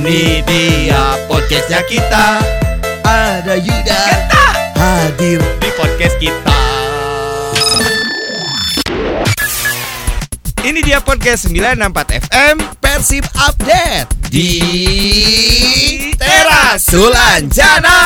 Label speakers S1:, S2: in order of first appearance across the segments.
S1: Ini dia podcastnya kita. Ada Yuda. Hadir
S2: di podcast kita. Ini dia podcast 964 FM
S1: Persib Update Di
S2: Teras
S1: Sulanjana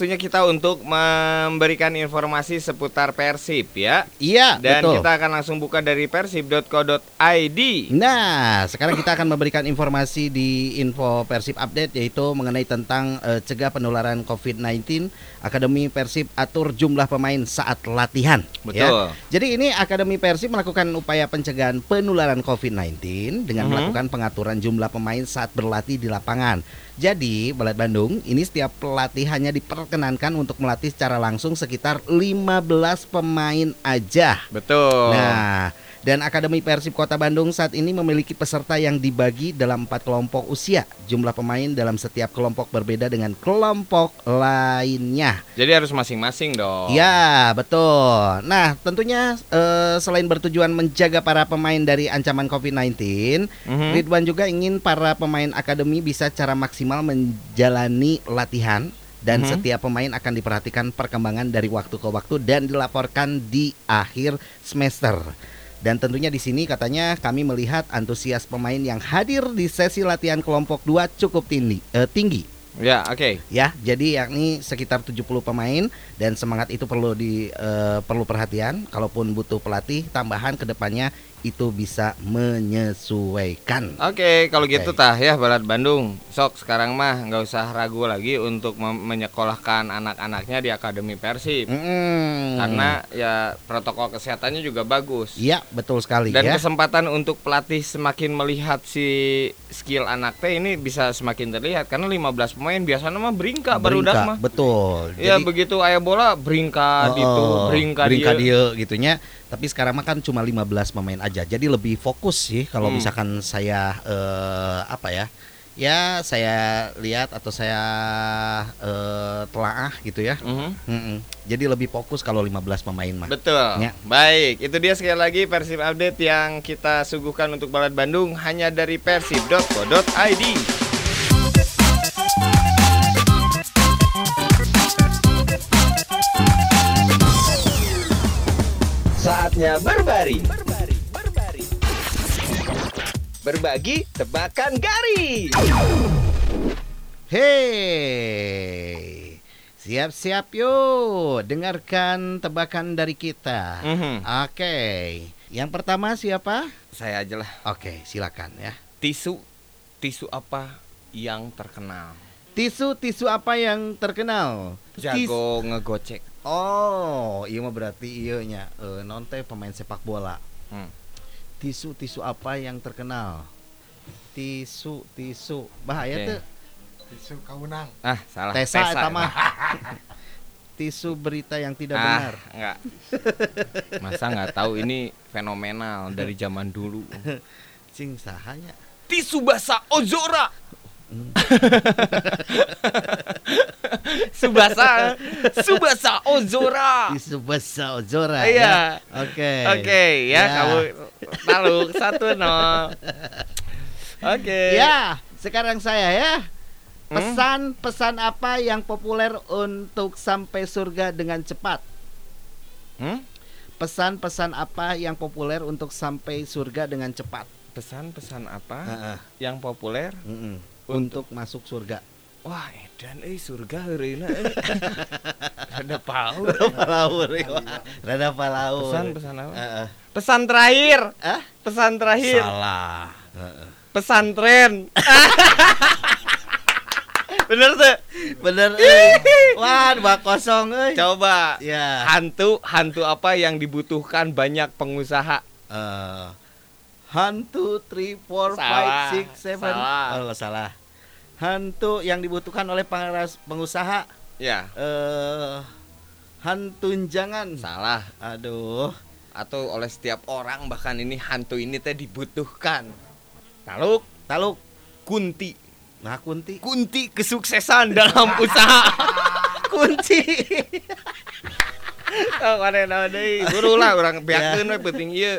S2: waktunya kita untuk memberikan informasi seputar Persib ya.
S3: Iya,
S2: Dan
S3: betul.
S2: kita akan langsung buka dari persib.co.id.
S3: Nah, sekarang kita akan memberikan informasi di info Persib Update yaitu mengenai tentang eh, cegah penularan COVID-19. Akademi Persib atur jumlah pemain saat latihan.
S2: Betul.
S3: ya. Jadi ini Akademi Persib melakukan upaya pencegahan penularan COVID-19 dengan
S2: Mhm.
S3: melakukan pengaturan jumlah pemain saat berlatih di lapangan. Jadi, Balat Bandung ini setiap pelatih hanya diperkenankan untuk melatih secara langsung sekitar 15 pemain aja.
S2: Betul.
S3: Nah, dan Akademi Persib Kota Bandung saat ini memiliki peserta yang dibagi dalam empat kelompok usia. Jumlah pemain dalam setiap kelompok berbeda dengan kelompok lainnya.
S2: Jadi harus masing-masing dong.
S3: Ya, betul. Nah, tentunya eh, selain bertujuan menjaga para pemain dari ancaman COVID-19,
S2: Mhm.
S3: Ridwan juga ingin para pemain akademi bisa secara maksimal menjalani latihan dan
S2: Mhm.
S3: setiap pemain akan diperhatikan perkembangan dari waktu ke waktu dan dilaporkan di akhir semester. Dan tentunya di sini katanya kami melihat antusias pemain yang hadir di sesi latihan kelompok 2 cukup tinggi. eh, tinggi
S2: Ya, oke.
S3: ya. Jadi yakni sekitar 70 pemain dan semangat itu perlu di eh, perlu perhatian. Kalaupun butuh pelatih tambahan ke depannya itu bisa menyesuaikan.
S2: Oke, kalau
S3: Oke.
S2: gitu tah ya Balat Bandung. Sok sekarang mah nggak usah ragu lagi untuk menyekolahkan anak-anaknya di Akademi Persib.
S3: Mm.
S2: Karena ya protokol kesehatannya juga bagus.
S3: Iya betul sekali
S2: Dan
S3: ya.
S2: kesempatan untuk pelatih semakin melihat si skill anak teh ini bisa semakin terlihat karena 15 pemain biasanya mah beringka baru
S3: Beringka,
S2: mah.
S3: betul.
S2: Ya begitu ayah bola beringka
S3: Oh,
S2: gitu, beringka,
S3: beringka
S2: dia.
S3: dia gitunya. Tapi sekarang mah kan cuma 15 pemain aja. Jadi lebih fokus sih kalau
S2: Hmm.
S3: misalkan saya eh, apa ya? Ya saya lihat atau saya eh, telaah gitu ya.
S2: Mhm.
S3: Mm-mm. Jadi lebih fokus kalau 15 pemain mah.
S2: Betul.
S3: Ya.
S2: Baik, itu dia sekali lagi Persib Update yang kita suguhkan untuk Balat Bandung hanya dari persib.co.id. Saatnya berbaring. Berbagi tebakan garis.
S3: Hei, siap-siap yuk, dengarkan tebakan dari kita.
S2: Mhm.
S3: Oke, yang pertama siapa?
S2: Saya aja lah.
S3: Oke, silakan ya.
S2: Tisu, tisu apa yang terkenal?
S3: Tisu tisu apa yang terkenal? Tis-
S2: Jago ngegocek.
S3: Oh, iya mah berarti iya nya eh, non teh pemain sepak bola.
S2: Hmm.
S3: Tisu tisu apa yang terkenal? Tisu tisu bahaya
S2: Oke.
S3: tuh.
S4: Tisu kaunang.
S2: Ah, salah.
S3: Tesa
S2: Tesa emang.
S3: Tisu berita yang tidak
S2: ah,
S3: benar.
S2: enggak. Masa nggak tahu ini fenomenal dari zaman dulu.
S3: Cing sahanya.
S2: Tisu basah Ozora. Subasa Subasa Ozora.
S3: Tisu besar Ozora.
S2: Iya.
S3: ya. Oke.
S2: Oke ya,
S3: Ya.
S2: kamu taluk satu nol. Oke.
S3: Ya, sekarang saya ya.
S2: Hmm?
S3: Pesan-pesan apa yang populer untuk sampai surga dengan cepat?
S2: Hmm?
S3: Pesan-pesan apa yang populer untuk sampai surga dengan cepat?
S2: Pesan-pesan apa
S3: Heeh.
S2: yang populer?
S3: Mm-mm. Untuk masuk surga.
S2: Wah, edan eh surga heureuy eh. Ada paur.
S3: Palaur, rada palaur.
S2: Pesan-pesan apa?
S3: Heeh.
S2: Pesan terakhir.
S3: Ah?
S2: Pesan terakhir.
S3: Salah. Heeh.
S2: Pesantren. Bener tuh.
S3: Bener euy. Wah, dua kosong euy.
S2: Coba.
S3: Ya.
S2: Hantu, hantu apa yang dibutuhkan banyak pengusaha?
S3: Eh, hantu 3 4
S2: Salah,
S3: 5 6 7.
S2: salah.
S3: Oh, salah. Hantu yang dibutuhkan oleh para pengusaha
S2: Ya,
S3: eh hantu jangan.
S2: salah.
S3: Aduh.
S2: Atau oleh setiap orang bahkan ini hantu ini teh dibutuhkan. Taluk,
S3: Taluk.
S2: kunti.
S3: Nah, kunti.
S2: Kunti kesuksesan dalam usaha.
S3: Kunci.
S2: lah urang beakeun we penting ieu.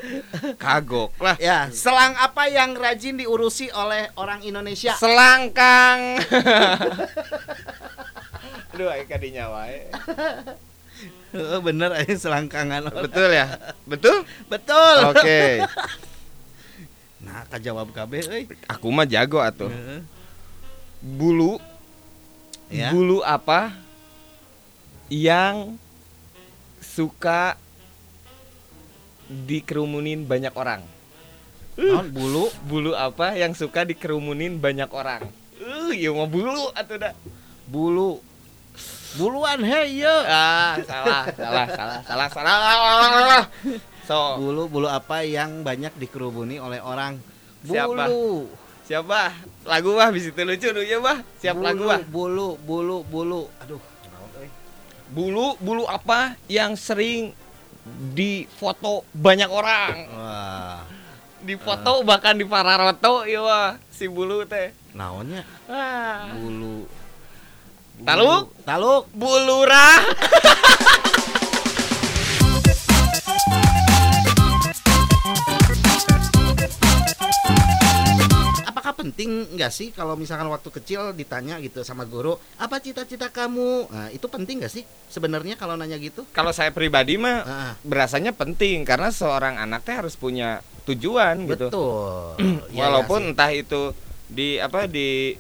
S2: Kagok lah.
S3: Ya, selang apa yang rajin diurusi oleh orang Indonesia?
S2: Selangkang. Aduh, kadinya wae.
S3: Heeh, bener aja selangkangan.
S2: Betul ya? Betul?
S3: Betul.
S2: Oke.
S3: Nah, kajawab KB euy.
S2: Aku mah jago atuh.
S3: Heeh.
S2: Bulu
S3: Ya.
S2: bulu apa yang suka dikerumunin banyak orang?
S3: Naon bulu?
S2: Bulu apa yang suka dikerumunin banyak orang? Uh, iya mah bulu atuh dah.
S3: Bulu. Buluan hei ye.
S2: Ah, salah, salah, salah, salah, salah. So,
S3: Bulu bulu apa yang banyak dikerubuni oleh orang?
S2: Siapa?
S3: Bulu.
S2: siapa? Lagu bah bisa itu lucu dulu ya bah. Siap
S3: bulu,
S2: lagu bah.
S3: Bulu, bulu, bulu. Aduh.
S2: Bulu, bulu apa yang sering difoto banyak orang?
S3: Wah.
S2: Difoto bahkan di pararoto ya wah si bulu teh.
S3: Naonnya?
S2: Ah.
S3: Bulu.
S2: Taluk?
S3: Bulu. Taluk.
S2: Bulurah.
S3: penting nggak sih kalau misalkan waktu kecil ditanya gitu sama guru, apa cita-cita kamu? Nah, itu penting nggak sih sebenarnya kalau nanya gitu?
S2: Kalau saya pribadi mah
S3: Ah,
S2: berasanya penting karena seorang anak teh harus punya tujuan gitu.
S3: betul. Iya,
S2: Walaupun
S3: iya sih.
S2: entah itu di apa di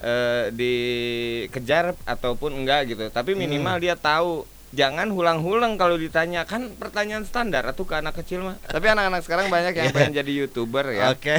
S2: eh, dikejar ataupun enggak gitu. Tapi minimal
S3: Hmm.
S2: dia tahu jangan hulang-hulang kalau ditanya kan pertanyaan standar atau ke anak kecil mah. Tapi anak-anak sekarang banyak yang
S3: Iya.
S2: pengen jadi youtuber ya.
S3: Oke.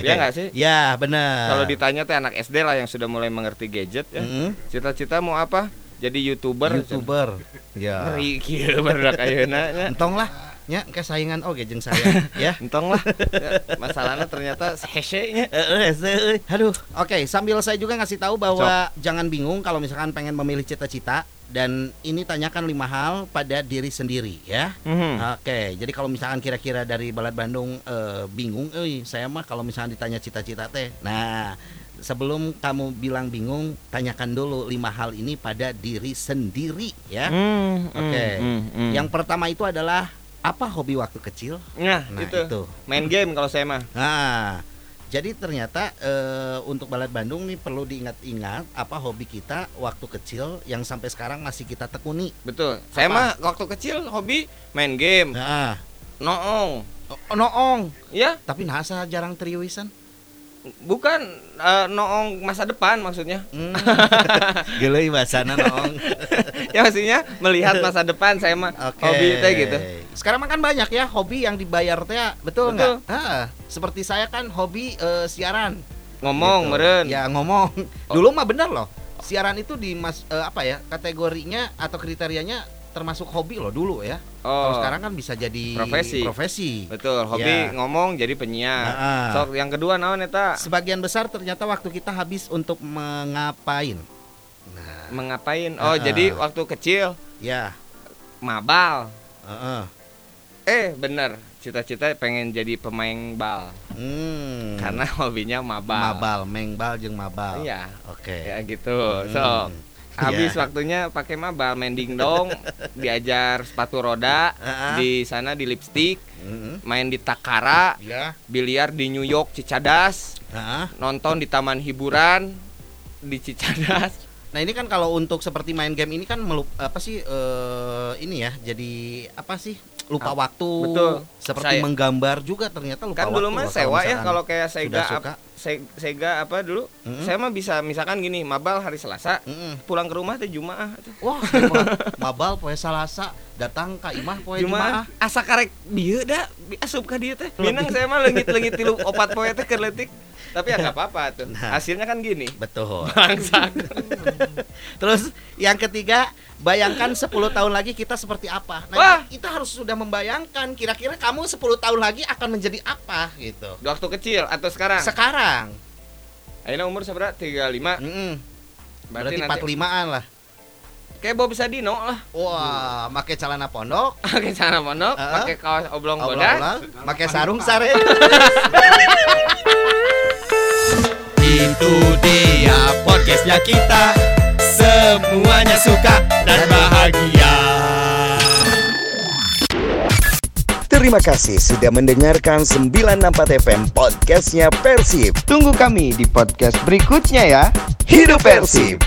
S2: Iya nggak sih?
S3: Ya benar.
S2: Kalau ditanya teh anak SD lah yang sudah mulai mengerti gadget ya.
S3: Mm-mm.
S2: Cita-cita mau apa? Jadi youtuber.
S3: youtuber. Ya.
S2: Ngeri kieu barudak ayeuna nya.
S3: Entong lah. Ya, kayak saingan oke jeung saya ya.
S2: Entong lah. Ya, Masalahnya ternyata hese nya.
S3: Eh, eh, eh, Aduh. Oke, sambil saya juga ngasih tahu bahwa jangan bingung kalau misalkan pengen memilih cita-cita dan ini tanyakan lima hal pada diri sendiri ya.
S2: Mhm.
S3: Oke, jadi kalau misalkan kira-kira dari Balad Bandung eh, bingung, eh saya mah kalau misalkan ditanya cita-cita teh. Nah, sebelum kamu bilang bingung, tanyakan dulu lima hal ini pada diri sendiri ya.
S2: Hmm,
S3: Oke.
S2: hmm, hmm.
S3: Yang pertama itu adalah apa hobi waktu kecil?
S2: nah,
S3: Nah,
S2: itu.
S3: itu.
S2: main game kalau saya mah.
S3: Nah, jadi ternyata eh, untuk Balad Bandung nih perlu diingat-ingat apa hobi kita waktu kecil yang sampai sekarang masih kita tekuni.
S2: Betul. Saya
S3: Apa?
S2: mah waktu kecil hobi main game,
S3: Nah,
S2: noong.
S3: oh, noong,
S2: Ya,
S3: tapi nasa jarang triwisan.
S2: bukan eh, noong masa depan maksudnya.
S3: Hmm. Gileuy bahasana noong.
S2: ya maksudnya melihat masa depan saya mah
S3: Oke.
S2: hobi teh gitu.
S3: Sekarang mah kan banyak ya hobi yang dibayar teh, betul
S2: Betul.
S3: nggak? Ah, seperti saya kan hobi eh, siaran.
S2: Ngomong
S3: Gitu.
S2: meren.
S3: Ya ngomong. Dulu mah bener loh. Siaran itu di mas eh, apa ya kategorinya atau kriterianya termasuk hobi loh dulu ya. Kalau
S2: Oh.
S3: sekarang kan bisa jadi
S2: Profesi.
S3: profesi.
S2: Betul, hobi
S3: Ya.
S2: ngomong jadi penyiar.
S3: Nah,
S2: Sok yang kedua naon eta?
S3: Sebagian besar ternyata waktu kita habis untuk mengapain. Nah,
S2: Mengapain? Oh,
S3: Ah.
S2: jadi waktu kecil
S3: ya.
S2: mabal.
S3: heeh.
S2: Eh, bener. Cita-cita pengen jadi pemain bal
S3: Hmm.
S2: karena hobinya mabal.
S3: mabal, mengbal jeung mabal.
S2: Iya.
S3: Oke.
S2: Ya gitu.
S3: Hmm.
S2: So, habis
S3: Iya.
S2: waktunya pakai mabal main dingdong, diajar sepatu roda,
S3: Heeh.
S2: di sana di lipstick,
S3: Mm-mm.
S2: main di Takara,
S3: Ya.
S2: biliar di New York Cicadas,
S3: Heeh.
S2: nonton di taman hiburan di Cicadas.
S3: Nah ini kan kalau untuk seperti main game ini kan melup, apa sih eh, ini ya jadi apa sih lupa
S2: Ah,
S3: waktu
S2: betul.
S3: seperti
S2: Saya-
S3: menggambar juga ternyata lupa
S2: kan
S3: waktu
S2: dulu mah sewa ya kalau kayak Sega
S3: sudah suka.
S2: Se- Sega apa dulu?
S3: Mm-mm.
S2: Saya mah bisa misalkan gini, mabal hari Selasa,
S3: Mm-mm.
S2: pulang ke rumah teh Jumaah.
S3: Wah, mabal poe Salasa datang ka imah poe
S2: Jumaah
S3: Jumaah.
S2: asa karek dieu da asup ka dieu teh. Minang saya mah leungit-leungit tilu opat poe teh keur leutik. Tapi ya nggak apa-apa tuh.
S3: Nah.
S2: Hasilnya kan gini.
S3: Betul.
S2: Bangsa.
S3: Terus yang ketiga, bayangkan 10 tahun lagi kita seperti apa. Nah,
S2: Wah.
S3: kita harus sudah membayangkan kira-kira kamu 10 tahun lagi akan menjadi apa gitu.
S2: Waktu kecil atau sekarang?
S3: Sekarang.
S2: Ayeuna umur seberapa? 35.
S3: Mm-mm.
S2: Berarti,
S3: Berarti
S2: nanti
S3: 45-an lah.
S2: kayak Bob Sadino lah.
S3: Wah, pakai celana pondok,
S2: Pakai celana pondok,
S3: Heeh.
S2: pakai kaos oblong bodas.
S3: oblong-oblong, pakai sarung sare.
S1: Itu dia podcastnya kita Semuanya suka dan bahagia
S3: Terima kasih sudah mendengarkan 964 FM podcastnya Persib.
S2: Tunggu kami di podcast berikutnya ya.
S3: Hidup Persib!